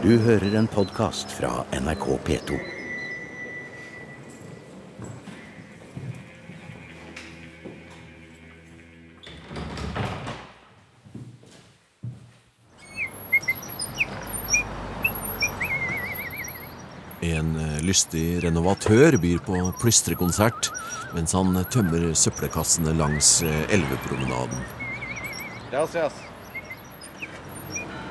Du hører en podkast fra NRK P2. En eh, lystig renovatør byr på plystrekonsert mens han tømmer søppelkassene langs elvepromenaden. elvepromenaden. Gracias.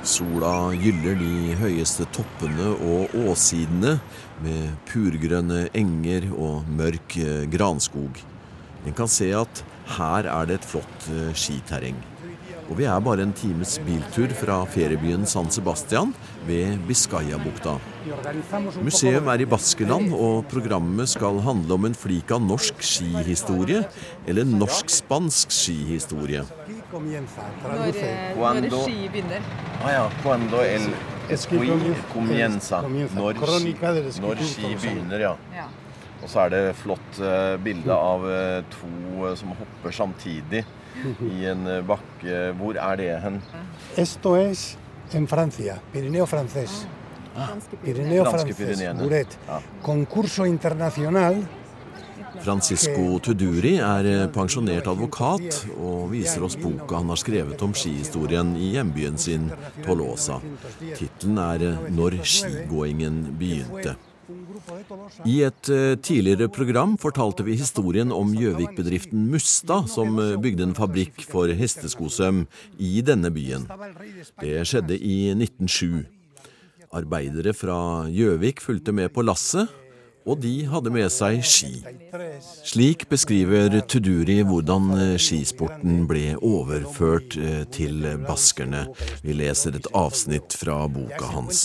Sola gyller de høyeste toppene og åssidene med purgrønne enger og mørk eh, granskog. En kan se at her er det et flott eh, skiterreng. Og vi er bare en times biltur fra feriebyen San Sebastian ved Biscayabukta. Museum er i Baskeland, og programmet skal handle om en flik av norsk skihistorie, eller norsk-spansk skihistorie. Når, eh, når ski begynner. Ah ja, cuando el esqui comienza. Når ski, når ski begynner, ja. Ja. Og så er det flott eh, bilde av eh, to som hopper samtidig i en bakke. Hvor er det hen? Esto es en Francia, Pirineo francés. Ah. Pirineo francés. Muret. Ja. Concurso internacional Francisco Tuduri er eh, pensjonert advokat og viser oss boka han har skrevet om skihistorien i hjembyen sin, Tolosa. Tittelen er eh, 'Når skigåingen begynte'. I et eh, tidligere program fortalte vi historien om Gjøvik-bedriften Musta, som bygde en fabrikk for hesteskosøm i denne byen. Det skjedde i 1907. Arbeidere fra Gjøvik fulgte med på lasset, og de hadde med seg ski. Slik beskriver Tuduri hvordan eh, skisporten ble overført eh, til baskerne. Vi leser et avsnitt fra boka hans.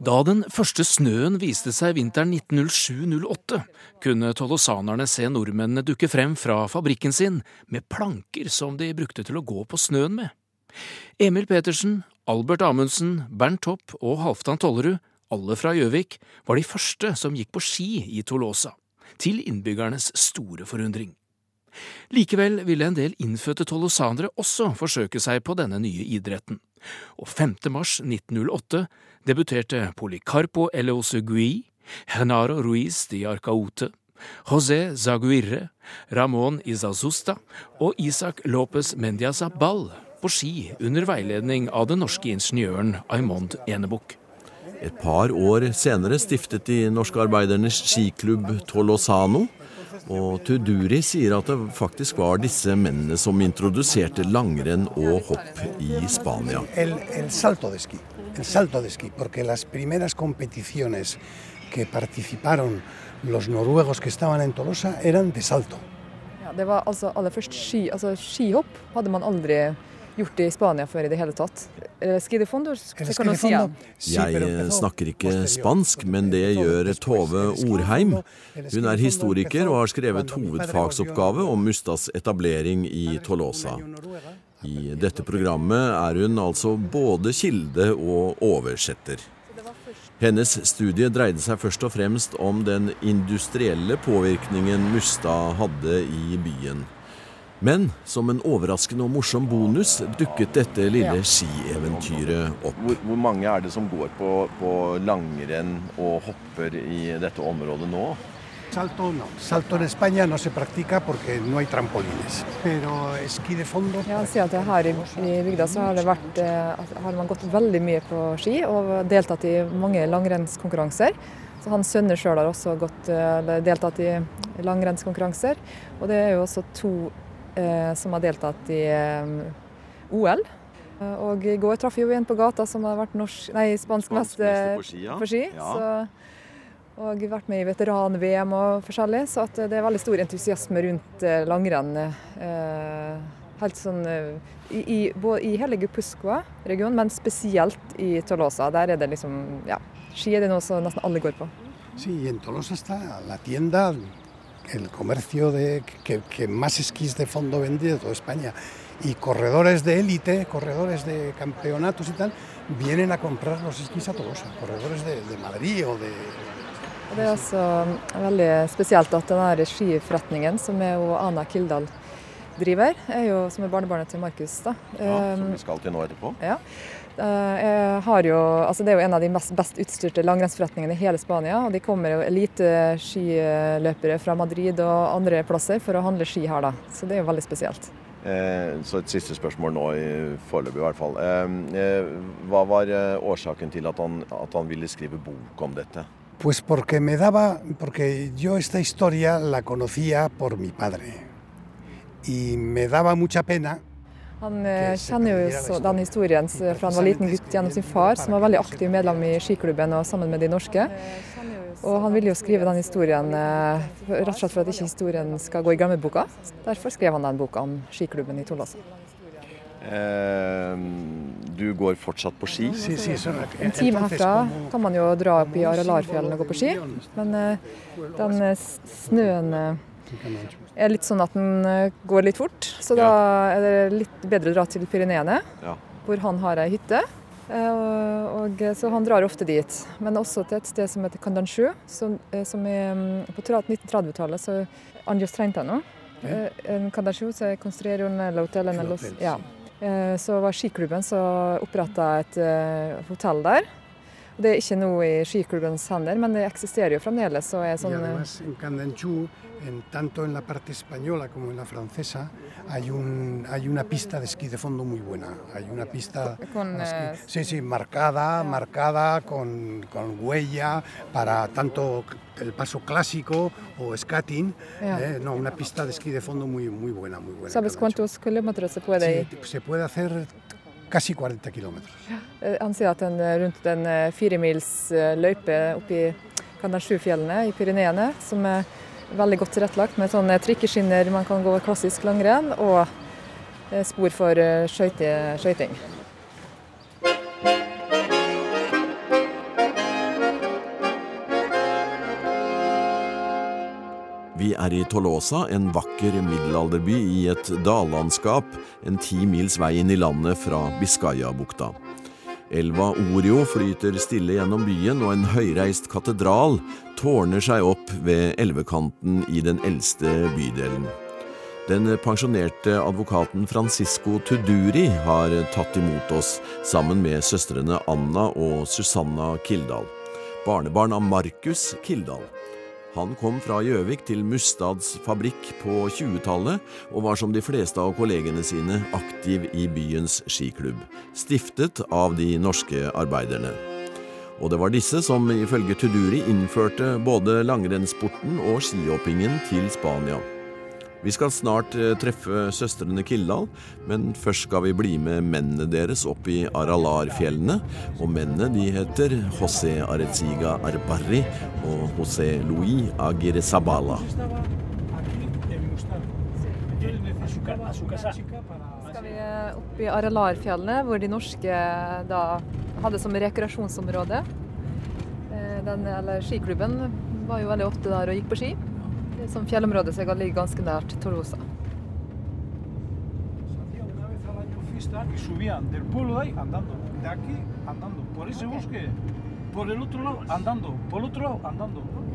Da den første snøen viste seg vinteren 1907-08, kunne tolosanerne se nordmennene dukke frem fra fabrikken sin med planker som de brukte til å gå på snøen med. Emil Petersen, Albert Amundsen, Bernt Topp og Halvdan Tollerud, alle fra Gjøvik, var de første som gikk på ski i Tolosa, til innbyggernes store forundring. Likevel ville en del innfødte tolosanere også forsøke seg på denne nye idretten, og 5. mars 1908 debuterte Policarpo Eleosegui, Genaro Ruiz de Arcaute, José Zaguirre, Ramón Izazusta og Isak López Mendiazabal på ski under veiledning av den norske ingeniøren Aymond Enebukk. Et par år senere stiftet de norske arbeidernes skiklubb Tolosano. Og Tuduri sier at det faktisk var disse mennene som introduserte langrenn og hopp i Spania. El, el salto de ski. el salto de ski, porque las primeras competiciones que participaron los noruegos que estaban en Tolosa eran de salto. Ja, det var altså aller først ski, altså skihopp hadde man aldri gjort i Spania før i det hele tatt. Eh, Jeg eh, snakker ikke spansk, men det gjør. Tove Orheim. Hun er historiker og har skrevet hovedfagsoppgave om Mustas etablering i Tolosa. I dette programmet er hun altså både kilde og oversetter. Hennes studie dreide seg først og fremst om den industrielle påvirkningen Mustad hadde i byen. Men som en overraskende og morsom bonus dukket dette lille skieventyret opp. Hvor, hvor mange er det som går på, på langrenn og hopper i dette området nå? Salto no. Salto en España no se practica porque no hay trampolines. Pero esquí de fondo. Ja, han sier at her i, i bygda så har, det vært, eh, har man gått veldig mye på ski og deltatt i mange langrennskonkurranser. Så Hans sønner sjøl har også gått, eh, eller deltatt i langrennskonkurranser. Og det er jo også to som har deltatt i eh, OL. Eh, Og i går traff vi jo en på gata som har vært norsk, nei, spansk mester på ski, ja. på ski. Ja. Så, og vært med i veteran-VM og forskjellig. Så at det er veldig stor entusiasme rundt eh, langrenn. Eh, helt sånn eh, i, i, både i hele Guipuscoa-regionen, men spesielt i Tolosa. Der er det liksom Ja, ski er det noe som nesten alle går på. Sí, en Tolosa está la tienda, el comercio de, que, que más esquís de fondo vende de toda España. Y corredores de élite, corredores de campeonatos y tal, vienen a comprar los esquís a Tolosa. Corredores de, de Madrid o de... Det er altså veldig spesielt at den her skiforretningen, som er jo Ana Kildahl Driver, er jo, som er barnebarnet til Markus. da. Ja, som Um, vi skal til nå etterpå. ja. Eh, jeg har jo, altså det er jo en av de mest, best utstyrte langrennsforretningene i hele Spania. og De kommer jo eliteskiløpere fra Madrid og andre plasser for å handle ski her. da. Så det er jo veldig spesielt. Eh, så et siste spørsmål nå, i foreløpig i hvert fall. Eh, eh, hva var eh, årsaken til at han, at han ville skrive bok om dette? Pues porque me daba, porque yo esta historia la conocía por mi padre y me daba mucha pena Han eh, kjenner jo den historien fra han var liten gutt gjennom sin far, som var veldig aktiv medlem i skiklubben og sammen med de norske. Og han ville jo skrive den historien eh, rett og slett for at ikke historien skal gå i glemmeboka. Derfor skrev han den boka om skiklubben i Tolosa. Eh, du går fortsatt på ski. En time herfra kan man jo dra opp i Aralarfjellene og gå på ski, men eh, den eh, snøen eh, er litt sånn at den eh, går litt fort. Så da er det litt bedre å dra til Pyreneene, Ja. hvor han har ei hytte. Eh, Og, så han drar ofte dit. Men også til et sted som heter Candanchou, som, eh, som er mm, på 1930-tallet. Så Anjos Trentano. Ja. En så se construyeron el hotel en los, ja. Eh, Så var skiklubben som oppretta et hotell der. Det er ikke noe i skiklubbens hender, men det eksisterer jo fremdeles. Og er sånn, en tanto en la parte española como en la francesa, hay, un, hay una pista de esquí de fondo muy buena. Hay una pista Con, de eh, sí, sí, marcada, marcada con, con huella para tanto el paso clásico o skating. Ja. eh, no, una pista de esquí de fondo muy, muy buena, muy buena. ¿Sabes cuántos kilómetros se puede ir? Sí, se puede hacer casi 40 kilómetros. Eh, Han sier at en, eh, rundt en eh, firemils eh, løype oppi Kandansjufjellene i Pyreneene, som er veldig godt tilrettelagt med sånne trikkeskinner man kan gå klassisk langrenn, og eh, spor for eh, skøyting. Vi er i Tolosa, en vakker middelalderby i et dallandskap en ti mils vei inn i landet fra Biscayabukta. Elva Orio flyter stille gjennom byen, og en høyreist katedral tårner seg opp ved elvekanten i den eldste bydelen. Den pensjonerte advokaten Francisco Tuduri har tatt imot oss sammen med søstrene Anna og Susanna Kildahl, barnebarn av Markus Kildahl. Han kom fra Gjøvik til Mustads fabrikk på 20-tallet, og var som de fleste av kollegene sine aktiv i byens skiklubb, stiftet av de norske arbeiderne. Og det var disse som ifølge Tuduri innførte både langrennssporten og skihoppingen til Spania. Vi skal snart eh, treffe søstrene Kildahl, men først skal vi bli med mennene deres opp i Aralar-fjellene. Og mennene de heter José Areziga Arbarri og José Louis Aguirre Sabala. Skal vi eh, opp i Aralarfjellene, hvor de norske da hadde som rekreasjonsområde. Eh, Den, eller skiklubben var jo veldig ofte der og gikk på ski. Som fjellområde så ligger ganske nært Tolosa.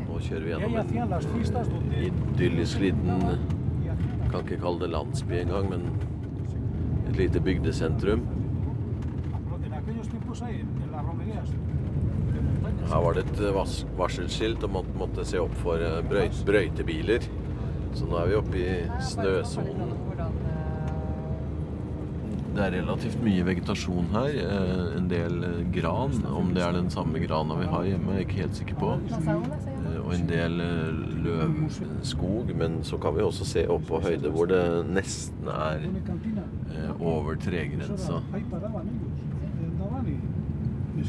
Nå kjører vi gjennom en idyllisk liten Kan ikke kalle det landsby engang, men et lite bygdesentrum. En aquellos tiempos ahí, en, en las romerías de montaña. Her var det et varselskilt varselskilt og man måtte se opp for eh, brøyt, brøytebiler. Så nå er vi oppe i snøsonen. Det er relativt mye vegetasjon her. eh, En del eh, gran. Om det er den samme grana vi har hjemme, er jeg ikke helt sikker på. Eh, Og en del eh, løvskog. Men så kan vi også se opp på høyde hvor det nesten er eh, over tregrensa.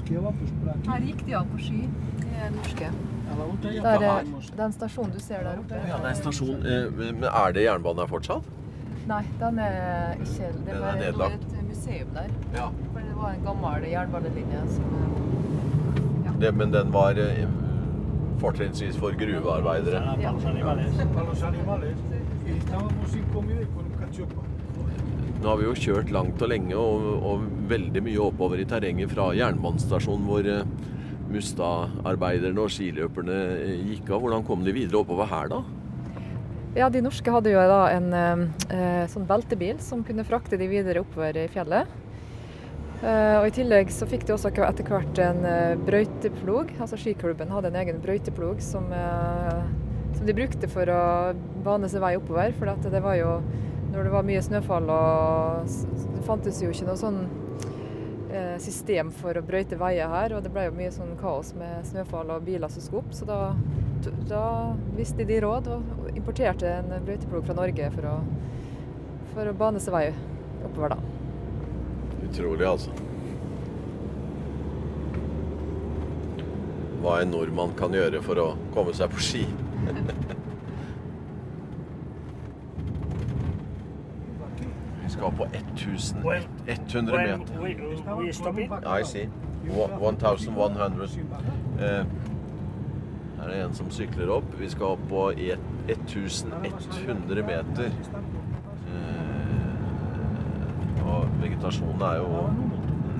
Por aquí. Her gikk de av på ski, de norske. Der er den stasjonen du ser der oppe. Ja, det er stasjon. eh, Men er det jernbane her fortsatt? Nei, den er ikke Det er var det var et museum der. Ja. For det var en gammel jernbanelinje som Det, men den var eh, fortrinnsvis for gruvearbeidere. ja. Para Nå har vi jo kjørt langt og lenge og, og veldig mye oppover i terrenget fra jernbanestasjonen hvor eh, Mustad-arbeiderne og skiløperne eh, gikk av. Hvordan kom de videre oppover her, da? Ja, De norske hadde jo da en eh, sånn beltebil som kunne frakte de videre oppover i fjellet. Eh, og I tillegg så fikk de også etter hvert en eh, brøyteplog. altså Skiklubben hadde en egen brøyteplog som, eh, som de brukte for å bane seg vei oppover. For det var jo når det var mye snøfall og Det fantes jo ikke noe sånn eh, system for å brøyte veier her, og det ble jo mye sånn kaos med snøfall og biler som skulle opp. Så da, da visste de råd og importerte en brøyteplog fra Norge for å, for å bane seg vei oppover, da. Utrolig, altså. Hva en nordmann kan gjøre for å komme seg på ski. Vi skal på 1100 meter. We, we stop it. I see. 1100. Eh, her er en som sykler opp. Vi skal opp på 1100 meter. Eh, og vegetasjonen er jo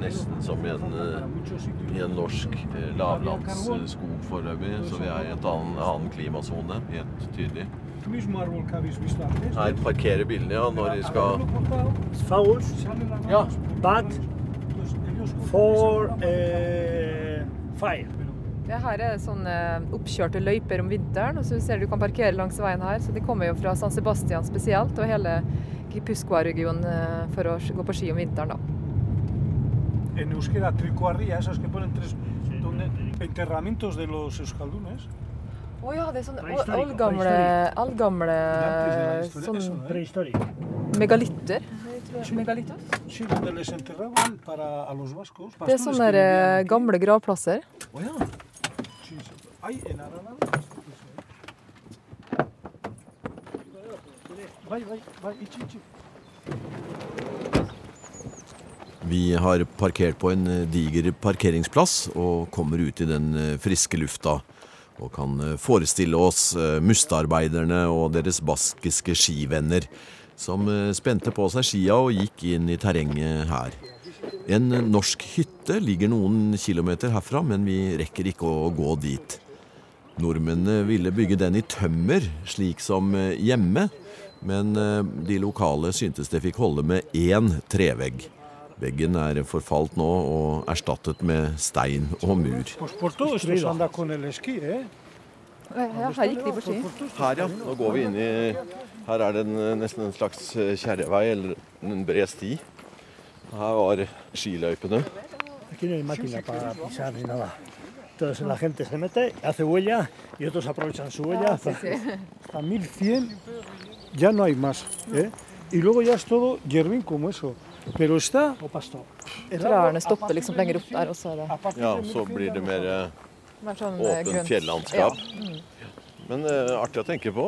nesten som i en, eh, i en norsk eh, lavlandsskog foreløpig. Så vi er i en annen, annen klimasone, helt tydelig. Her parkerer bilene ja, når de skal la Ja. Bad. for uh, fire. Det her er det sånne oppkjørte løyper om vinteren, og så ser du du kan parkere langs veien her. Så de kommer jo fra San Sebastian spesielt, og hele Gipuzkoa-regionen eh, for å gå på ski om vinteren, da. en euskera tricoarría, esas que ponen tres donde, enterramientos de los euskaldunes. Å ja, det er sånne la historia, sånn megalitter. Megalitter? Sí, donde les enterraban para a los vascos. Det er sånne der, eh, gamle gravplasser. Å ja. Ichi. Vi har parkert på en eh, diger parkeringsplass og kommer ut i den eh, friske lufta. Og kan eh, forestille oss eh, mustarbeiderne og deres baskiske skivenner som eh, spente på seg skia og gikk inn i terrenget her. En norsk hytte ligger noen kilometer herfra, men vi rekker ikke å gå dit. Nordmennene ville bygge den i tømmer, slik som hjemme, men de lokale syntes det fikk holde med én trevegg. Veggen er forfalt nå og erstattet med stein og mur. Her ja. Nå går vi inn i Her er det en, nesten en slags kjerrevei, eller en bred sti. Her var skiløypene. Entonces la gente se mete, hace huella y otros aprovechan su huella. Sí. Hasta 1100 ya no hay más, ¿eh? Y luego ya es todo hierbín como eso. Pero está... Trærne stopper liksom lenger opp der, og så er det Ja, så blir det mer eh, sånn eh, åpent fjellandskap. Ja. Men uh, artig å tenke på.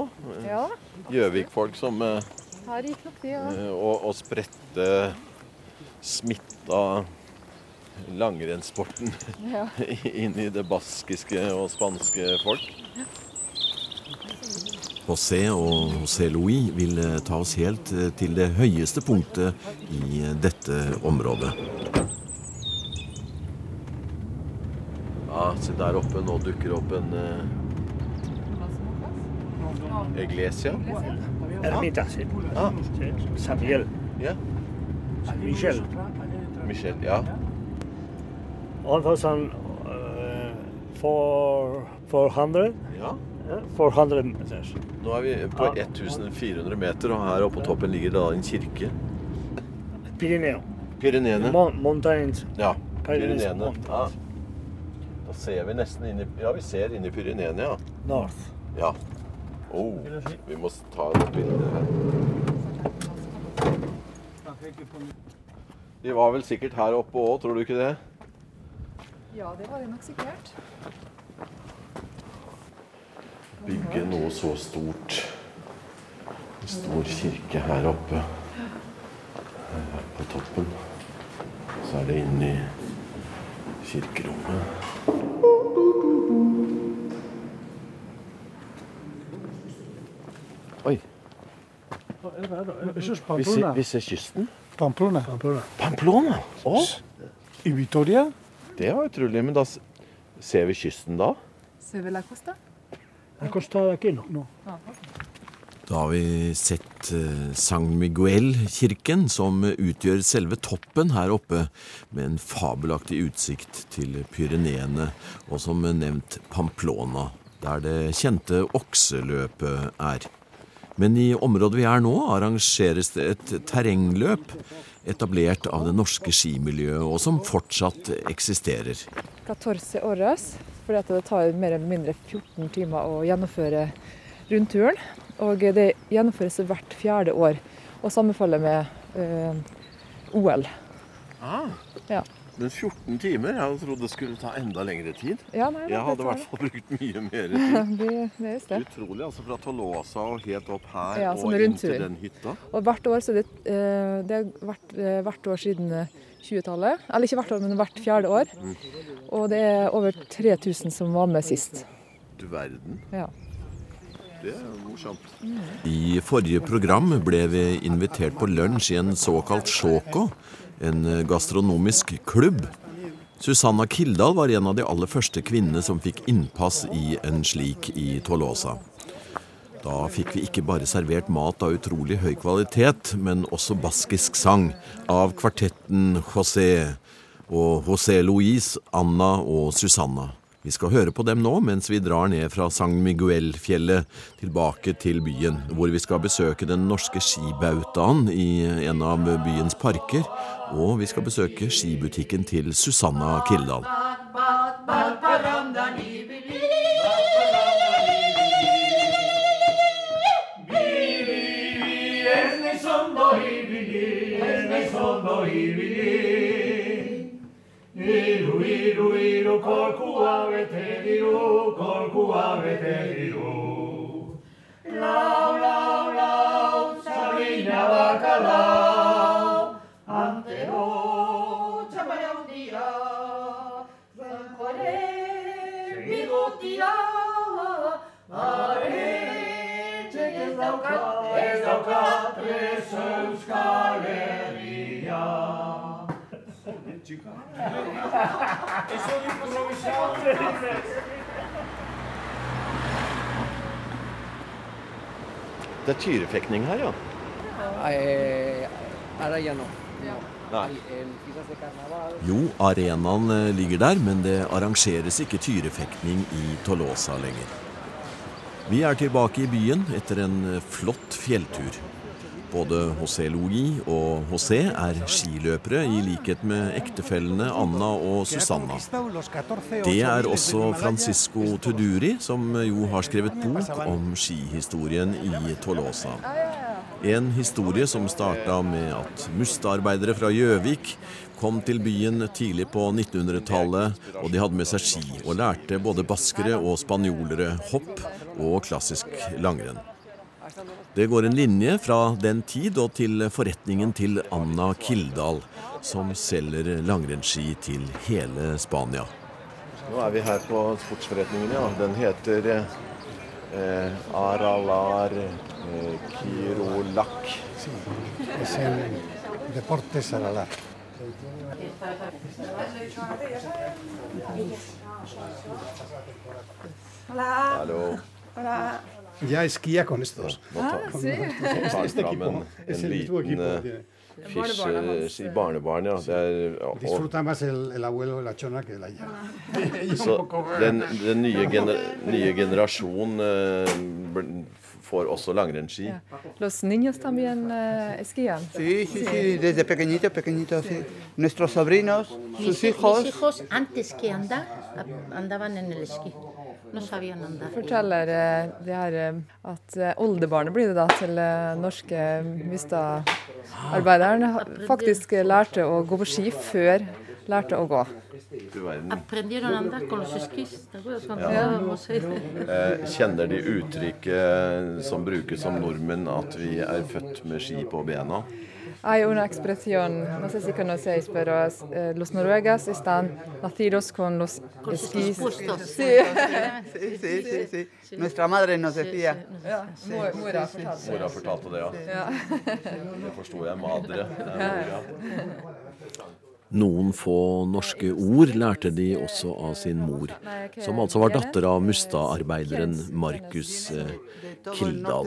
Gjøvik-folk som uh, her gikk nok de, ja. Uh, og, og spredte smitta langrennssporten ja. inn i det baskiske og spanske folk. José og José Louis vil eh, ta oss helt eh, til det høyeste punktet i eh, dette området. Ja, se der oppe. Nå dukker opp en eh, Iglesia. Ermita, Samuel. San Miguel. ja. San Michel. Michel, ja. 1,400 ja. 400 meter. Nå er vi på 1400 meter, og her oppe på toppen ligger da en kirke. Pirineo. Pyreneene. Mon mountains. Ja, Pyreneene. Ja. Da ser vi nesten inn i Ja, vi ser inn i Pyreneene, ja. North. Ja. Oh, vi må ta et bilde her. De var vel sikkert her oppe òg, tror du ikke det? ja, det var de nok sikkert. Bygge noe så stort. En stor kirke her oppe. Her på toppen. Så er det inne i kirkerommet. Oi, vi ser, vi ser kysten. Pamplona. Pamplona. Pamplona! Det var utrolig. Men da ser vi kysten da? Ser vi la costa? La costa de aquí no. No. Da har vi sett eh, San Miguel-kirken, som utgjør selve toppen her oppe, med en fabelaktig utsikt til Pyreneene, og som nevnt Pamplona, der det kjente okseløpet er. Men i området vi er nå, arrangeres det et terrengløp etablert av det norske skimiljøet, og som fortsatt eksisterer. 14 åres, fordi at det tar mer eller mindre 14 timer å gjennomføre rundturen. Og det gjennomføres hvert fjerde år, og sammenfaller med eh, OL. Ah, Ja. men 14 timer? Jeg hadde trodd det skulle ta enda lengre tid. Ja, nei, Jeg hadde i hvert fall brukt mye mer tid. det, det det. Utrolig. altså Fra Tolosa og helt opp her Ja, og inn til den hytta. Og hvert år så det, eh, det har vært eh, hvert år siden eh, 20-tallet. Eller ikke hvert år, men hvert fjerde år. Og det er over 3000 som var med sist. Du verden. Ja. Det er morsomt. I forrige program ble vi invitert på lunsj i en såkalt sjåko, en gastronomisk klubb. Susanna Kildahl var en av de aller første kvinnene som fikk innpass i en slik i Tolosa. Da fikk vi ikke bare servert mat av utrolig høy kvalitet, men også baskisk sang av kvartetten José og José Luis, Anna og Susanna. Vi skal høre på dem nå mens vi drar ned fra San Miguel-fjellet tilbake til byen, hvor vi skal besøke den norske skibautaen i en av byens parker, og vi skal besøke skibutikken til Susanna Kildahl. diru, korkua bete diru, korkua bete diru. Lau, lau, lau, txabina baka lau, antero txapaia hundia, zankoaren bigotia, are, ez dauka, ez dauka, ez euskal herria. En fiestas de ja. Jo, arenaen eh, ligger der, men det arrangeres ikke tyrefekting i Tolosa lenger. Vi er tilbake i byen etter en eh, flott fjelltur. Både José Logi og José er skiløpere, i likhet med ektefellene Anna og Susanna. Det er også Francisco Tuduri, som jo har skrevet bok om skihistorien i Tolosa. En historie som starta med at mustearbeidere fra Gjøvik kom til byen tidlig på 1900-tallet, og de hadde med seg ski, og lærte både baskere og spanjolere hopp og klassisk langrenn. Det går en linje fra den tid og til forretningen til Anna Kildahl, som selger langrennsski til hele Spania. Nå er vi her på sportsforretningen, ja. Den heter eh, Aralar eh, Kirolak. Deportes Aralar. Hallo. Ya esquía con estos. Ah, sí. Este equipo es el mismo equipo. eh, tiene. Hans. fisje... i Barnebarn, ja. Det er, og, Disfruta más el, el abuelo de la chona que la ya. så den, den nye, gener, nye generasjon eh, får også langrennsski. Ja. Los niños también eh, esquían. Sí, sí, sí, desde pequeñitos, pequeñitos, sí. Nuestros sobrinos, sus hijos. Mis hijos antes que andar andaban en el esquí. Forteller eh, det her eh, at eh, oldebarnet blir det da til norske Mustad-arbeideren faktisk lærte å gå på ski før lærte å gå. Du verden. Aprendieron a andar con los esquís. ¿Te acuerdas cuando Ja. Eh, kjenner de uttrykket som brukes som nordmenn, at vi er født med ski på bena? Hay una expresión, no sé si conocéis, pero eh, los noruegas están nacidos con los Con esquís. puestos. Sí. Sí, sí, sí, sí. Nuestra madre nos decía. Ja, mora fortalte. Mora fortalte det, ja. Det forsto jeg. Madre. Noen få norske ord lærte de også av sin mor, som altså var datter av Mustad-arbeideren Markus eh, todo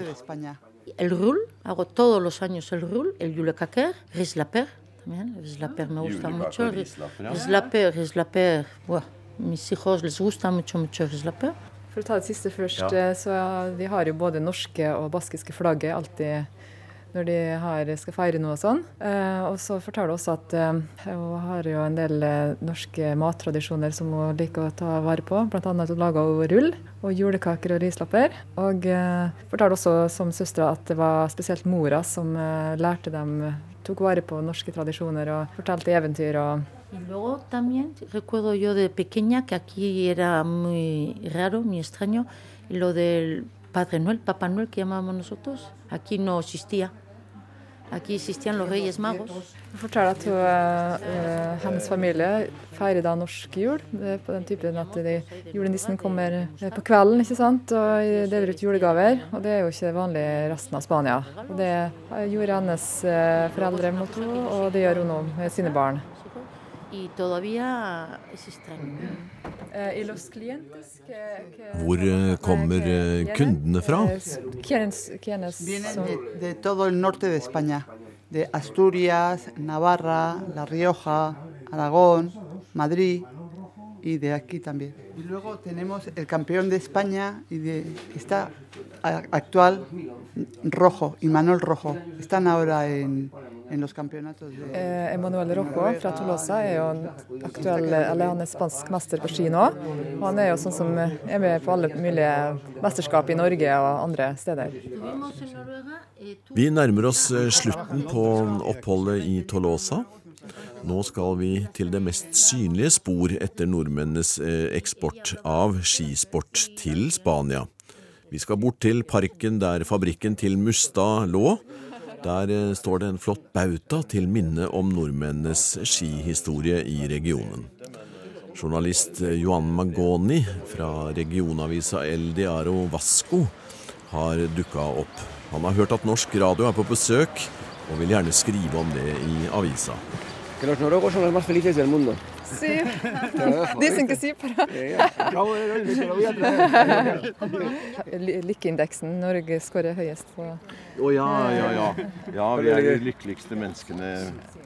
el rul, hago todos los años el rul, el julekaker, rislaper también, rislaper me gusta mucho. Rislaper, ja. Rislaper, buah, mis hijos les gusta mucho, mucho rislaper. For å ta det siste først, Ja. eh, så de har jo både norske og baskiske flagget alltid når de har, skal feire noe og sånn. Eh, og så forteller hun også at eh, hun har jo en del eh, norske mattradisjoner som hun liker å ta vare på. Annet at hun lager rull og julekaker og rislapper. Og eh, forteller også som søstera at det var spesielt mora som eh, lærte dem, tok vare på norske tradisjoner og fortalte eventyr og luego también recuerdo yo de pequeña que aquí era muy raro, muy extraño, lo del Padre Noel, Papá Noel que llamábamos nosotros. Aquí no existía. Aquí existían los Reyes Magos. Hun forteller at hun, uh, hennes familie feirer da norsk jul. Det er på den typen at de, julenissen kommer eh, på kvelden ikke sant? og deler ut julegaver. Og det er jo ikke vanlig i resten av Spania. Og det eh, gjorde hennes eh, foreldre mot henne, og det gjør hun nå med sine barn. Y todavía es extraño. Eh, los clientes Hvor eh, kommer eh, kundene fra? De, de todo el norte de España, de Asturias, Navarra, La Rioja, Aragón, Madrid y de aquí también. Y luego tenemos el campeón de España y de está actual Rojo, Imanol Rojo. Están ahora en, en los campeonatos de Eh, Emanuel Rocco fra Tolosa er jo en aktuell, eller han er spansk mester på ski nå. Og han er jo sånn som er med på alle mulige mesterskap i Norge og andre steder. Vi nærmer oss eh, slutten på oppholdet i Tolosa. Nå skal vi til det mest synlige spor etter nordmennenes eh, eksport av skisport til Spania. Vi skal bort til parken der fabrikken til Mustad lå. Der eh, står det en flott bauta til minne om nordmennenes skihistorie i regionen. Journalist eh, Johan Magoni fra regionavisa El Diaro Vasco har dukka opp. Han har hørt at norsk radio er på besøk, og vil gjerne skrive om det i avisa. Acabo de synker te lo voy a Lykkeindeksen Norge skårer høyest på Å ja, ja, ja. Ja, vi er de lykkeligste menneskene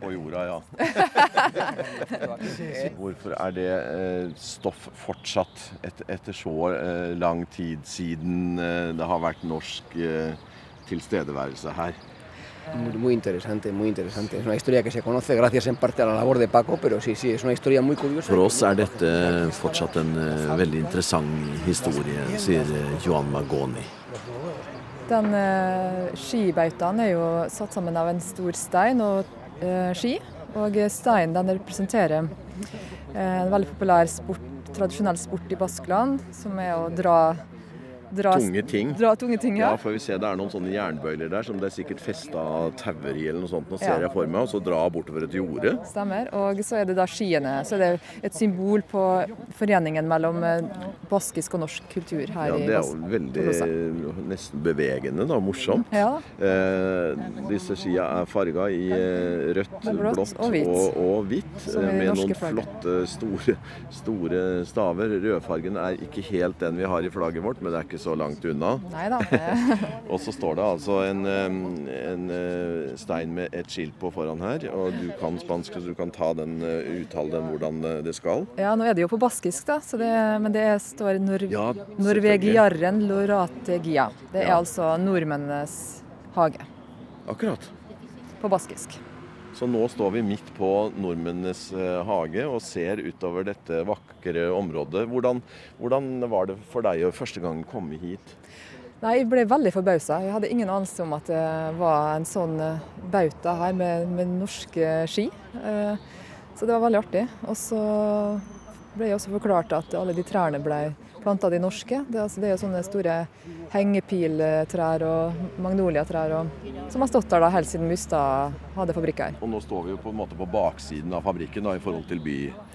på jorda, ja. Hvorfor er det eh, stoff fortsatt etter så eh, lang tid siden eh, det har vært norsk tilstedeværelse her? Muy, muy interesante, muy interesante. Es una historia que se conoce gracias en parte a la labor de Paco, pero sí, sí, es una historia muy curiosa. For oss er dette fortsatt en eh, veldig interessant historie, sier eh, Johan Magoni. Den eh, skibautaen er jo satt sammen av en stor stein og eh, ski. Og steinen den representerer eh, en veldig populær sport, tradisjonell sport i Baskeland, som er å dra, dra Tunge ting. Dra tunge ting, ja. Ja, for vi ser det er noen sånne jernbøyler der som det er sikkert festa tauer i eller noe sånt. Nå ser Ja. jeg for meg, og så dra bortover et jorde. Stemmer. Og så er det da skiene. Så er det et symbol på foreningen mellom eh, baskisk og norsk kultur her Ja, i det er jo veldig nesten bevegende, da. Morsomt. Ja. Eh, disse skia er farga i eh, rødt, Blått blått og hvitt. og, og hvitt. Eh, med noen flagg. flotte, store, store staver. Rødfargen er ikke helt den vi har i flagget vårt, men det er ikke så langt unna. Nei da. Og så står det altså en, en eh, stein med et skilt på foran her. Og du kan spansk, så du kan ta den, eh, uttale den hvordan eh, det skal. Ja, nå er det jo på baskisk, da, så det, men det står nor Ja, Norvegiarren lorategia. Det er Ja. altså nordmennenes hage Akkurat. på baskisk. Så nå står vi midt på nordmennenes eh, hage og ser utover dette vakre området. Hvordan, hvordan var det for deg å første gang komme hit? Nei, Jeg ble veldig forbausa. Jeg hadde ingen anelse om at det var en sånn eh, bauta her med, med norske ski. Eh, Så det var veldig artig. Og så ble jeg også forklart at alle de trærne ble planta de norske. Altså, det er jo sånne store hengepiltrær og magnoliatrær og, som har stått der da helt siden Mustad hadde fabrikk her. Og nå står vi jo på en måte på baksiden av fabrikken da, i forhold til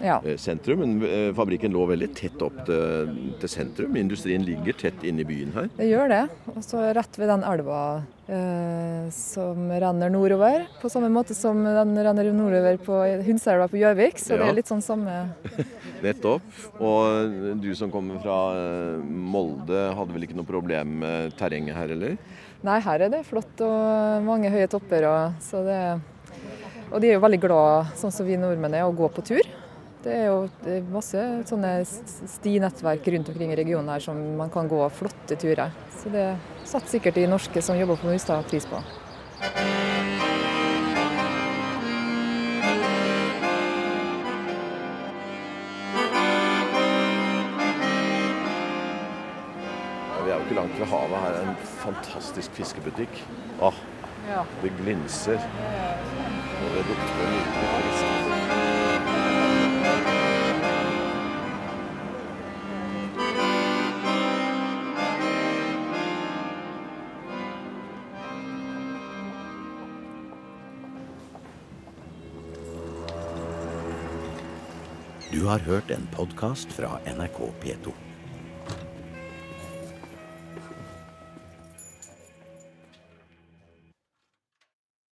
Ja. bysentrum. Men eh, fabrikken lå veldig tett opp til, til sentrum. Industrien ligger tett inne i byen her. Det gjør det. Og så rett ved den elva eh, som renner nordover. På samme måte som den renner nordover på Hundselva på Gjøvik. Så det er litt sånn samme Nettopp. Og du som kommer fra eh, Molde, hadde vel ikke noe problem med terrenget her, eller? Nei, her er det flott og mange høye topper. Og, det, og de er jo veldig glad, sånn som vi nordmenn er, å gå på tur. Det er jo masse sånne stinettverk rundt omkring i regionen her som man kan gå flotte turer. Så det setter sikkert de norske som jobber på Mustad pris på. Ikke langt fra havet. Her er en fantastisk fiskebutikk. Åh, Ja. det glinser. Og det lukter nydelig fisk. Du har hørt en podkast fra NRK P2.